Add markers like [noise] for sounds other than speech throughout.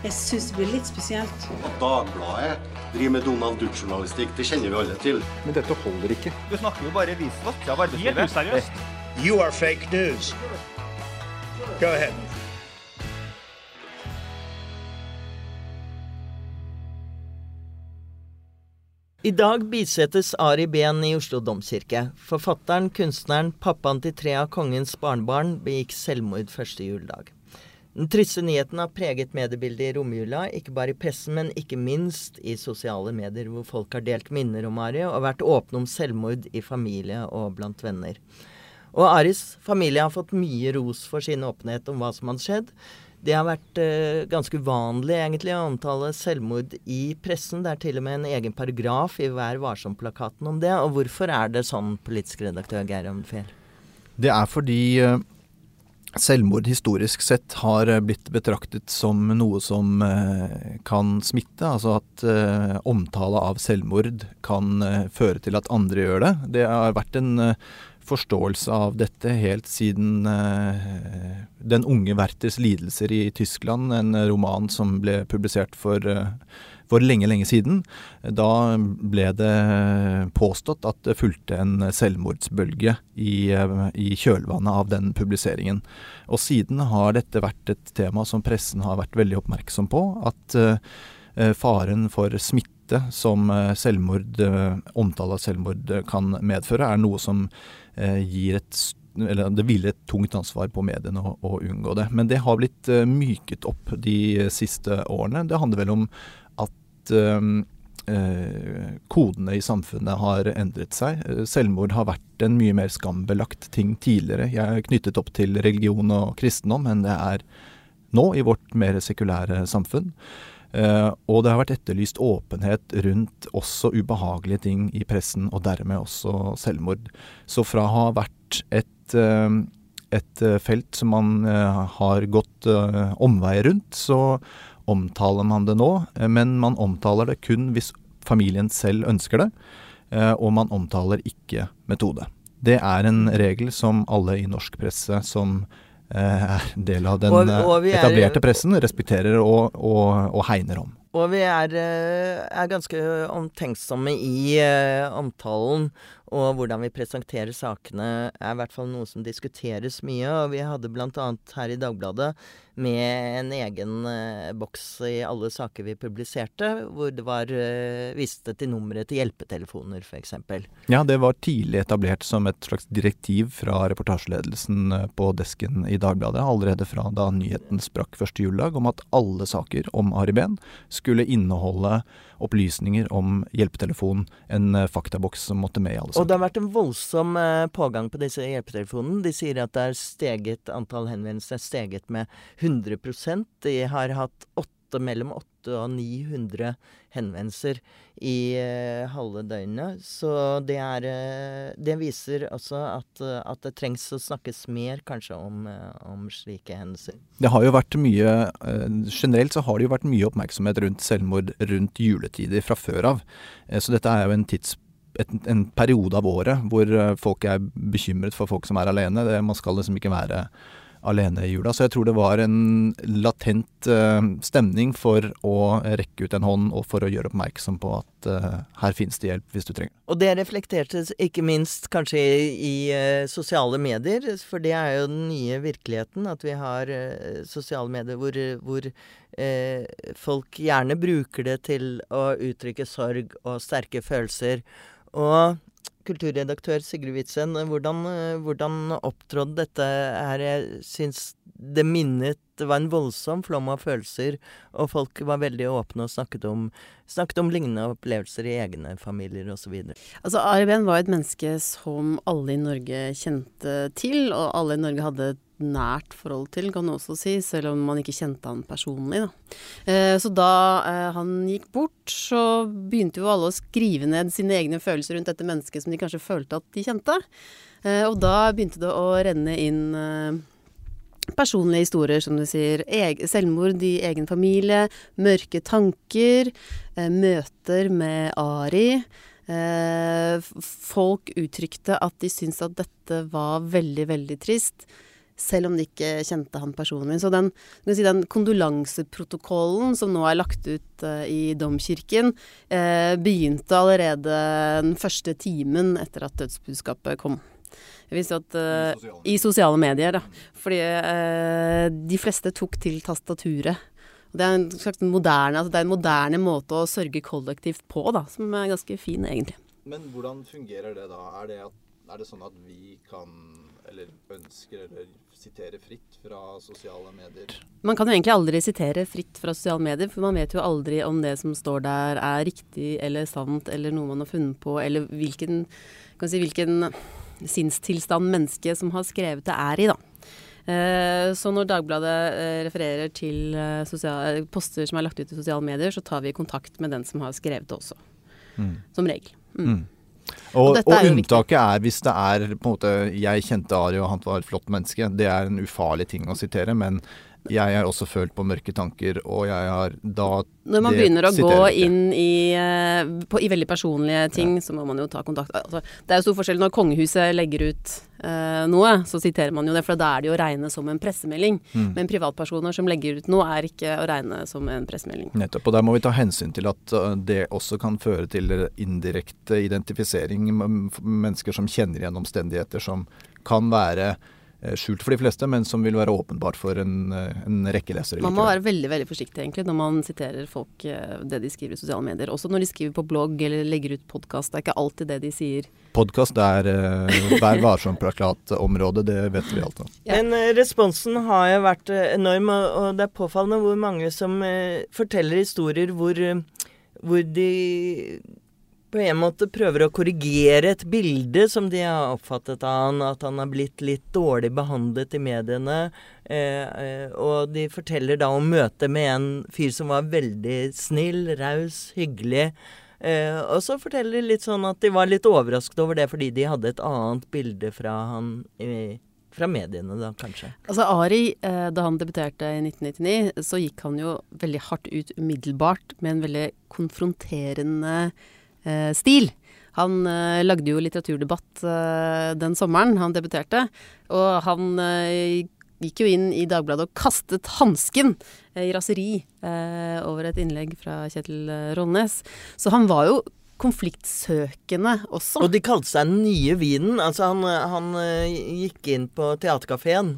Jeg syns det blir litt spesielt. At Dagbladet driver med Donald Duck-journalistikk, det kjenner vi alle til. Men dette holder ikke. Du snakker jo bare visvask av arbeidslivet. Helt useriøst. You are fake news. Go ahead. I dag bisettes Ari Behn i Oslo domkirke. Forfatteren, kunstneren, pappaen til tre av kongens barnebarn begikk selvmord første juledag. Den triste nyheten har preget mediebildet i romjula, ikke bare i pressen, men ikke minst i sosiale medier, hvor folk har delt minner om Ari og vært åpne om selvmord i familie og blant venner. Og Aris familie har fått mye ros for sin åpenhet om hva som har skjedd. Det har vært eh, ganske uvanlig egentlig å omtale selvmord i pressen. Det er til og med en egen paragraf i Vær varsom-plakaten om det. Og hvorfor er det sånn, politisk redaktør Geir Amfjell? Det er fordi uh, selvmord historisk sett har blitt betraktet som noe som uh, kan smitte. Altså at omtale av selvmord kan føre til at andre gjør det. Det har vært en forståelse av dette helt siden uh, 'Den unge Werthers lidelser' i Tyskland, en roman som ble publisert for, uh, for lenge, lenge siden. Da ble det påstått at det fulgte en selvmordsbølge i, uh, i kjølvannet av den publiseringen. Og siden har dette vært et tema som pressen har vært veldig oppmerksom på. At faren for smitte som selvmord, omtale av selvmord kan medføre, er noe som Eh, gir et eller det hviler et tungt ansvar på mediene å, å, unngå det. Men det har blitt myket opp de siste årene. Det handler vel om at kodene i samfunnet har endret seg. Selvmord har vært en mye mer skambelagt ting tidligere. Jeg er knyttet opp til religion og kristendom, men det er nå i vårt mer sekulære samfunn. Uh, og det har vært etterlyst åpenhet rundt også ubehagelige ting i pressen, og dermed også selvmord. Så fra å ha vært et, uh, et uh, felt som man har gått omveier rundt, så omtaler man det nå. men man omtaler det kun hvis familien selv ønsker det, og man omtaler ikke metode. Det er en regel som alle i norsk presse som Eh, er del av den og, og eh, etablerte pressen, respekterer og, og, og hegner om. Og vi er, eh, er ganske omtenksomme i uh, omtalen, og hvordan vi presenterer sakene er i hvert fall noe som diskuteres mye. Og vi hadde bl.a. her i Dagbladet med en egen eh, boks i alle saker vi publiserte, hvor det var eh, viste til nummeret til hjelpetelefoner, f.eks. Ja, det var tidlig etablert som et slags direktiv fra reportasjeledelsen på desken i Dagbladet, allerede fra da nyheten sprakk første juledag, om at alle saker om Ari Behn skulle inneholde opplysninger om hjelpetelefon, en eh, faktaboks som måtte med i alle saker. Og det har vært en voldsom eh, pågang på disse hjelpetelefonene. De sier at det er steget, antall henvendelser er steget med 100% De har hatt åtte, mellom 800 og 900 henvendelser i uh, halve døgnet. Så det er uh, Det viser også at, uh, at, det trengs å snakkes mer kanskje om, om slike hendelser. Det har jo vært mye Generelt så har det jo vært mye oppmerksomhet rundt selvmord rundt juletider fra før av. så dette er jo en tidspunkt en periode av året hvor folk er bekymret for folk som er alene. Det, man skal liksom ikke være alene i jula. Så jeg tror det var en latent uh, stemning for å rekke ut en hånd og for å gjøre oppmerksom på at uh, her finnes det hjelp hvis du trenger Og det reflekterte ikke minst kanskje i, i uh, sosiale medier, for det er jo den nye virkeligheten. At vi har sosiale medier hvor, hvor folk gjerne bruker det til å uttrykke sorg og sterke følelser. Og kulturredaktør Sigrid Witzen, hvordan, hvordan opptrådte dette her? Jeg syns det minnet Det var en voldsom flom av følelser, og folk var veldig åpne og snakket om, snakket om lignende opplevelser i egne familier osv. Altså, Ari Behn var et menneske som alle i Norge kjente til, og alle i Norge hadde et nært forhold til, kan du også si, selv om man ikke kjente han personlig. Da. Eh, så da eh, han gikk bort, så begynte jo alle å skrive ned sine egne følelser rundt dette mennesket som de kanskje følte at de kjente. Eh, og da begynte det å renne inn personlige historier, som du sier. selvmord i egen familie, mørke tanker, møter med Ari. folk uttrykte at de syntes at dette var veldig, veldig trist selv om de ikke kjente han personlig. Så den, si, den kondolanseprotokollen som nå er lagt ut uh, i domkirken, begynte allerede den første timen etter at dødsbudskapet kom. Jeg visste at uh, I sosiale medier, da. Fordi de fleste tok til tastaturet. Det er en slags moderne, altså det er en moderne måte å sørge kollektivt på, da, som er ganske fin, egentlig. Men hvordan fungerer det da? Er det, at, er det sånn at vi kan, eller ønsker, eller sitere fritt fra sosiale medier? Man kan jo egentlig aldri sitere fritt fra sosiale medier, for man vet jo aldri om det som står der er riktig eller sant, eller noe man har funnet på, eller hvilken, si, hvilken sinnstilstand mennesket som har skrevet det, er i, da. Eh, så når Dagbladet eh, refererer til sosial, poster som er lagt ut i sosiale medier, så tar vi kontakt med den som har skrevet det også. Mm. Som regel. Mm. Mm. Og, og, og unntaket er hvis det er på en måte Jeg kjente Ari, og han var et flott menneske. Det er en ufarlig ting å sitere. Men jeg har også følt på mørke tanker, og jeg har da Når man begynner å gå inn i, eh, på, i, veldig personlige ting, ja. så må man jo ta kontakt. Altså, det er jo stor forskjell når kongehuset legger ut uh, noe, så siterer man jo det, for da er det jo å regne som en pressemelding. Mm. Men privatpersoner som legger ut noe, er ikke å regne som en pressemelding. Nettopp, og der må vi ta hensyn til at uh, det også kan føre til indirekte identifisering. Mennesker som kjenner igjen omstendigheter som kan være Eh, skjult for de fleste, men som vil være åpenbart for en, eh, en rekke lesere. Man må være veldig veldig forsiktig egentlig når man siterer folk eh, det de skriver i sosiale medier. Også når de skriver på blogg eller legger ut podkast. Det er ikke alltid det de sier. Podkast er uh, Vær varsom-plakatområdet, det vet vi alt om. [laughs] Ja. Men responsen har jo vært enorm, og, det er påfallende hvor mange som forteller historier hvor, hvor de på en måte prøver å korrigere et bilde som de har oppfattet av han, at han har blitt litt dårlig behandlet i mediene. Eh, eh, og de forteller da om møtet med en fyr som var veldig snill, raus, hyggelig. Eh, og så forteller de litt sånn at de var litt overrasket over det fordi de hadde et annet bilde fra han i, fra mediene, da, kanskje. Altså Ari, eh, da han debuterte i 1999, så gikk han jo veldig hardt ut umiddelbart med en veldig konfronterende stil. Han eh, lagde jo litteraturdebatt eh, den sommeren han debuterte, og han eh, gikk jo inn i Dagbladet og kastet hansken eh, i raseri eh, over et innlegg fra Kjetil Rollnes. Så han var jo konfliktsøkende også. Og de kalte seg Den nye vinen. Altså han, han gikk inn på teaterkafeen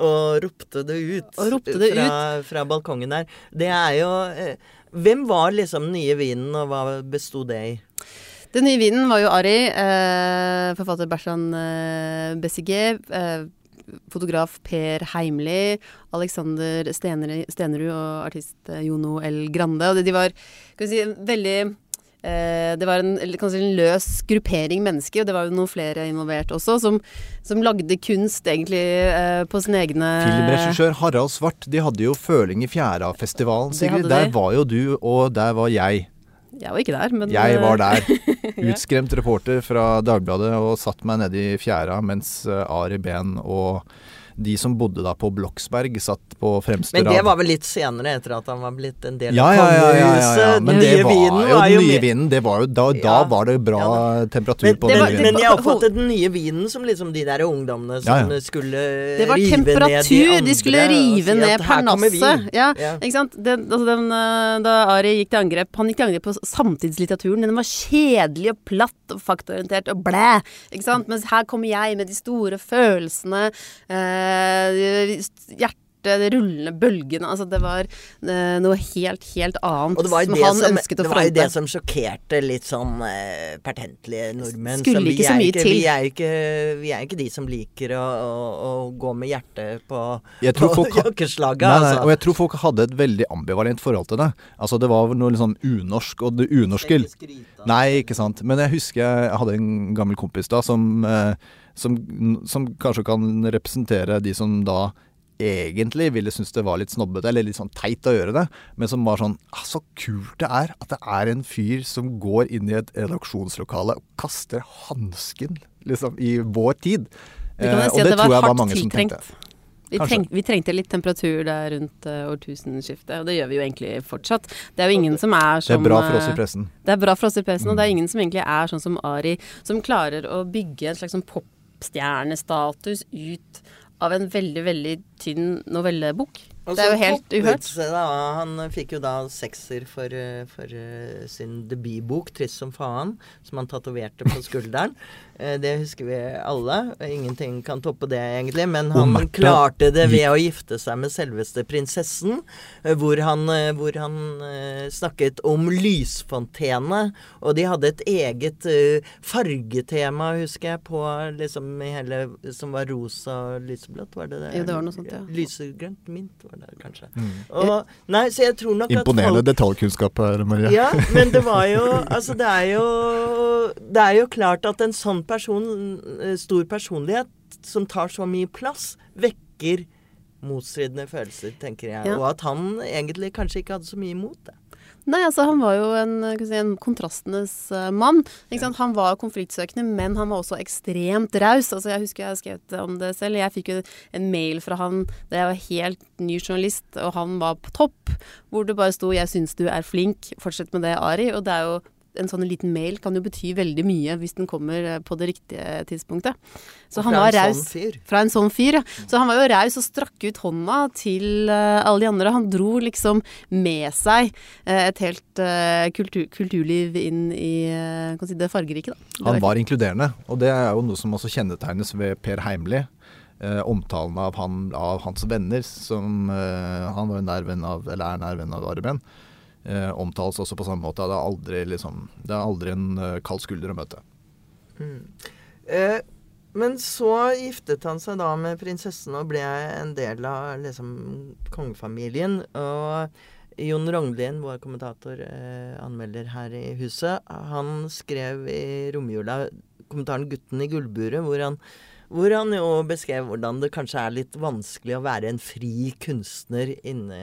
og ropte det ut, ropte det fra, ut. fra, balkongen der. Det er jo hvem var liksom den nye vinen, og hva besto det i? Den nye vinen var jo Ari, eh, forfatter Bersan eh, Bessiger, eh, fotograf Per Heimli, Alexander Stenerud og artist eh, Jono L. Grande. Og de var si, veldig Eh, det var en, kanskje en løs gruppering mennesker, og det var jo noen flere involvert også, som, som lagde kunst egentlig eh, på sine egne Filmregissør Harald Svart, de hadde jo føling i Fjæra-festivalen, Sigrid. Der var jo du, og der var jeg. Jeg var ikke der, men Jeg var der. [laughs] Utskremt reporter fra Dagbladet og satt meg nede i fjæra mens eh, Ari Behn og de som bodde da på Bloksberg, satt på fremste rad. Men det var vel litt senere, etter at han var blitt en del av kongehuset? Ja, men det var jo den nye vinen, det var jo, da, da var det bra temperatur men, på den vinen. Men jeg oppfattet den nye vinen som liksom de der ungdommene som skulle rive ned de andre. Det var temperatur, de skulle rive ned parnasset. Ja, ikke sant. Den, altså den, eh, da Ari gikk til angrep, han gikk til angrep på samtidslitteraturen. Den var kjedelig og platt og faktaorientert og blæ. Ikke sant. Mens her kommer jeg med de store følelsene. Eh, Eh, hjertet det rullende bølgene. Altså, det var uh, noe helt, helt annet som han som, ønsket å fronte. Det var jo det som sjokkerte litt sånn uh, pertentlige nordmenn. Skulle ikke så mye ikke, til. Vi er, ikke, vi er ikke de som liker å, å, å gå med hjertet på, på jakkeslaget. Altså. Og jeg tror folk hadde et veldig ambivalent forhold til det. Altså Det var noe liksom unorsk, og det unorske Nei, ikke sant. Men jeg husker jeg hadde en gammel kompis da som uh, som, som, kanskje kan representere de som da egentlig ville synes det var litt snobbete eller litt sånn teit å gjøre det, men som var sånn ah, Så kult det er at det er en fyr som går inn i et redaksjonslokale og kaster hansken liksom, i vår tid. Det kan eh, si at det, det var hardt tiltrengt. Vi, treng, vi, trengte litt temperatur der rundt uh, årtusenskiftet, og det gjør vi jo egentlig fortsatt. Det er jo ingen som er som Det er bra for oss i eh, pressen. Det er bra for oss i pressen, mm. og det er mm. ingen som egentlig er sånn som Ari, som klarer å bygge en slags sånn pop popstjernestatus ut av en veldig, veldig tynn novellebok. Det er jo helt uhørt. Da, han fikk jo da sekser for, eh, for eh, sin debutbok 'Trist som faen', som han tatoverte på skulderen. [laughs] Eh, Det husker vi alle. Ingenting kan toppe det, egentlig. Men han Marte klarte det ved å gifte seg med selveste prinsessen, eh, hvor han, eh, hvor han snakket om lysfontene. Og de hadde et eget fargetema, husker jeg, på liksom hele Som var rosa og lyseblått, var det det? Jo, det var noe sånt, ja. Lysegrønt mint var det kanskje. Og, nei, så jeg tror nok Imponerende at folk detaljkunnskap her, Maria. ja, men det var jo [laughs] Altså, det er jo Det er jo klart at en sånn person, eh, stor personlighet, som tar så mye plass, vekker motstridende følelser, tenker jeg. Ja. Og at han egentlig kanskje ikke hadde så mye imot det. Nei, altså han var jo en, si, en kontrastenes uh, mann. Ikke sant? Han var konfliktsøkende, men han var også ekstremt raus. Altså, jeg husker jeg har skrevet om det selv. Jeg fikk jo en mail fra han da jeg var helt ny journalist, og han var på topp, hvor det bare sto 'Jeg syns du er flink, fortsett med det, Ari'. Og det er jo en sånn liten mail kan jo bety veldig mye hvis den kommer eh, på det riktige tidspunktet. Så han var en raus. sånn fyr. Fra en sånn fyr, ja. Så han var jo raus og strakk ut hånda til eh, alle de andre. Han dro liksom med seg eh, et helt kultur, kulturliv inn i si det fargerike, da. Det Han var inkluderende, og det er jo noe som også kjennetegnes ved Per Heimli. Eh, omtalen av, han, av hans venner, som eh, han var nær venn av, eller er nær venn av Ari Behn, eh, omtales også på samme måte. Det er aldri, liksom, det er aldri en eh, kald skulder å møte. Eh, men så giftet han seg da med prinsessen og ble en del av liksom kongefamilien. Og Jon Rognlien, vår kommentator, eh, anmelder her i huset, han skrev i romjula kommentaren 'Gutten i gullburet', hvor han, hvor han jo beskrev hvordan det kanskje er litt vanskelig å være en fri kunstner inne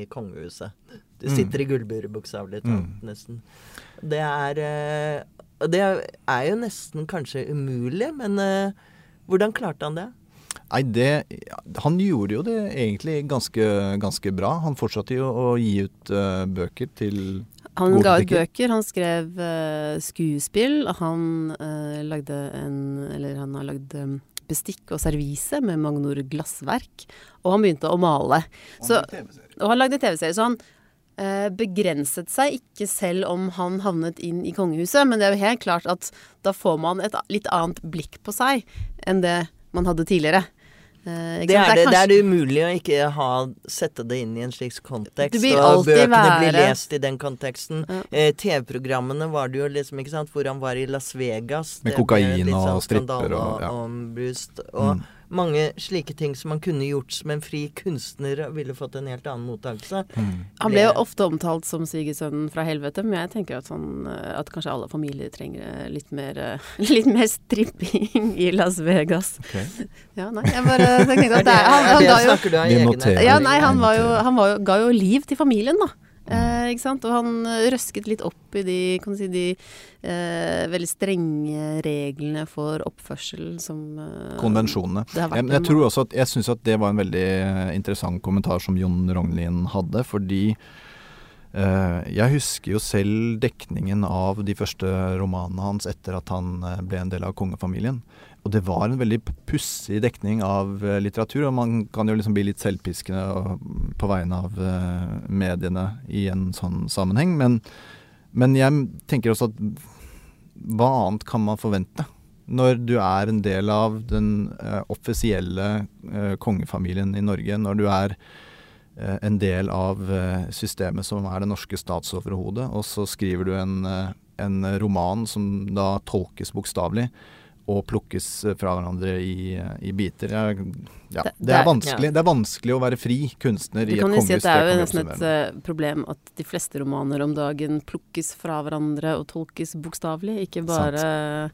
i kongehuset. Du Mm. sitter i gullburet, bokstavelig talt, Mm. nesten. Det er eh, Og det er jo nesten kanskje umulig, men eh, hvordan klarte han det? Nei, det Han gjorde jo det egentlig ganske, ganske bra. Han fortsatte jo å gi ut uh, bøker til Han ga ut bøker, han skrev uh, skuespill, han lagde en Eller han har lagd eh, bestikk og servise med Magnor glassverk, og han begynte å male. Så, og han lagde TV-serie, så han eh, begrenset seg ikke selv om han havnet inn i kongehuset, men det er jo helt klart at da får man et litt annet blikk på seg enn det man hadde tidligere. Eh, Det er det, det kanskje- er det umulig å ikke ha, sette det inn i en slik kontekst. Det blir og bøkene bøkene blir lest i den konteksten. Ja. Eh, TV-programmene var det jo liksom, ikke sant, hvor han var i Las Vegas. Med kokain og sånn stripper og, og- ja. ombrust, Og Mm. Mange slike ting som han kunne gjort som en fri kunstner, ville fått en helt annen mottakelse. Han ble jo ofte omtalt som svigersønnen fra helvete, men jeg tenker at, sånn, eh, at kanskje alle familier trenger eh, litt mer, eh, [laughs] litt mer stripping i Las Vegas. Ja, nei, jeg bare tenkte at [laughs] det er, han, er han ga jo ja, nei, han, var jo, han var jo, ga jo liv til familien, da. Eh, ikke sant? Og han eh, røsket litt opp i de, kan si, de eh, veldig strenge reglene for oppførsel som eh, konvensjonene. Jeg, men jeg tror også at, jeg syns at det var en veldig eh, interessant kommentar som Jon Rognlien hadde, fordi eh, jeg husker jo selv dekningen av de første romanene hans etter at han ble en del av kongefamilien. Og det var en veldig pussig dekning av eh, litteratur, og man kan jo liksom bli litt selvpiskende på vegne av eh, mediene i en sånn sammenheng. Men, men jeg tenker også at hva annet kan man forvente? Når du er en del av den eh, offisielle eh, kongefamilien i Norge, når du er eh, en del av eh, systemet som er det norske statsoverhodet, og så skriver du en, en roman som da tolkes bokstavelig, og plukkes eh, fra hverandre i, eh, i biter. Ja, ja, Det- det, er- vanskelig, det er vanskelig å være fri kunstner Du i et kan jo si det er jo nesten et eh, problem at de fleste romaner om dagen plukkes fra hverandre og tolkes bokstavelig, ikke bare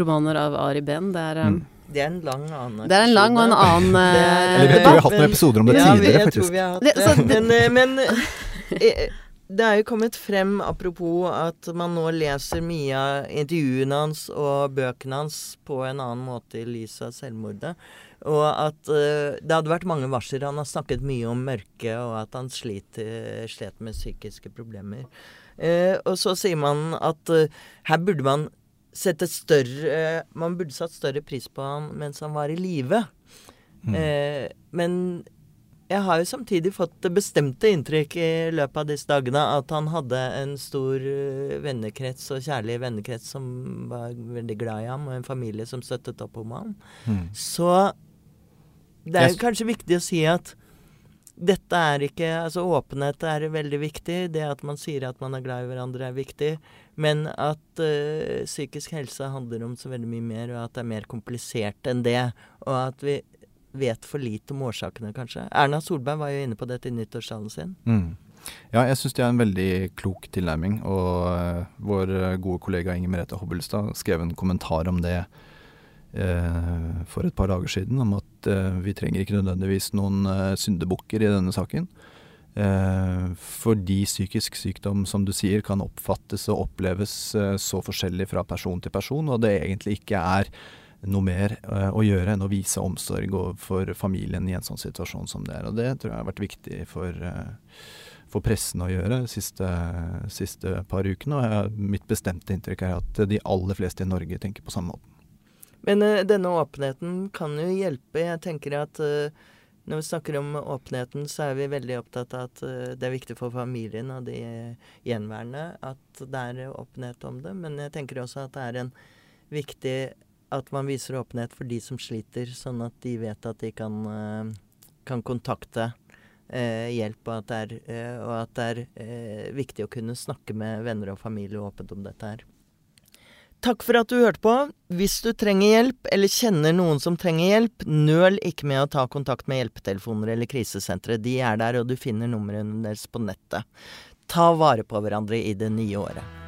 romaner av Ari Behn. Det er, eh, Mm. Det er en lang annen det er en lang og en annen [laughs] Det er- eh, Eller jeg tror vi har hatt noen episoder om det ja, tidligere, jeg faktisk. Tror vi har hatt Det- Men, eh, men [laughs] eh, det er jo kommet frem, apropos at man nå leser mye av intervjuene hans og bøkene hans på en annen måte i lys av selvmordet. Og at uh, det hadde vært mange varsler. Han har snakket mye om mørke, og at han slit, eh, slet med psykiske problemer. Uh, og så sier man at uh, her burde man sette større Man burde satt større pris på han mens han var i live. Mm. Men jeg har jo samtidig fått det bestemte inntrykk i løpet av disse dagene at han hadde en stor eh, vennekrets og kjærlig vennekrets som var veldig glad i ham, og en familie som støttet opp om ham. Mm. Så det er kanskje viktig å si at dette er ikke Altså åpenhet er veldig viktig. Det at man sier at man er glad i hverandre, er viktig. Men at uh, psykisk helse handler om så veldig mye mer, og at det er mer komplisert enn det. Og at vi vet for lite om årsakene, kanskje. Erna Solberg var jo inne på dette i nyttårstalen sin. Mm. Ja, jeg syns det er en veldig klok tilnærming. Og uh, vår gode kollega Inger Merete Hobbelstad skrev en kommentar om det uh, for et par dager siden, om at uh, vi trenger ikke nødvendigvis noen syndebukker i denne saken. fordi psykisk sykdom, som du sier, kan oppfattes og oppleves så forskjellig fra person til person, og det egentlig ikke er noe mer uh, å gjøre enn å vise omsorg for familien i en sånn situasjon som det er. Og det tror jeg har vært viktig for, uh, for pressen å gjøre de siste, siste, par ukene. Og mitt bestemte inntrykk er at de aller fleste i Norge tenker på samme måte. Men uh, denne åpenheten kan jo hjelpe. Jeg tenker at når vi snakker om åpenheten, så er vi veldig opptatt av at det er viktig for familien og de gjenværende at det er åpenhet om det. Men jeg tenker også at det er en viktig at man viser åpenhet for de som sliter, sånn at de vet at de kan, eh, kan kontakte eh, hjelp, og at det er, eh, at det er eh, viktig å kunne snakke med venner og familie åpent om dette her. Takk for at du hørte på. Hvis du trenger hjelp, eller kjenner noen som trenger hjelp, nøl ikke med å ta kontakt med hjelpetelefoner eller krisesentre. De er der, og du finner numrene deres på nettet. Ta vare på hverandre i det nye året.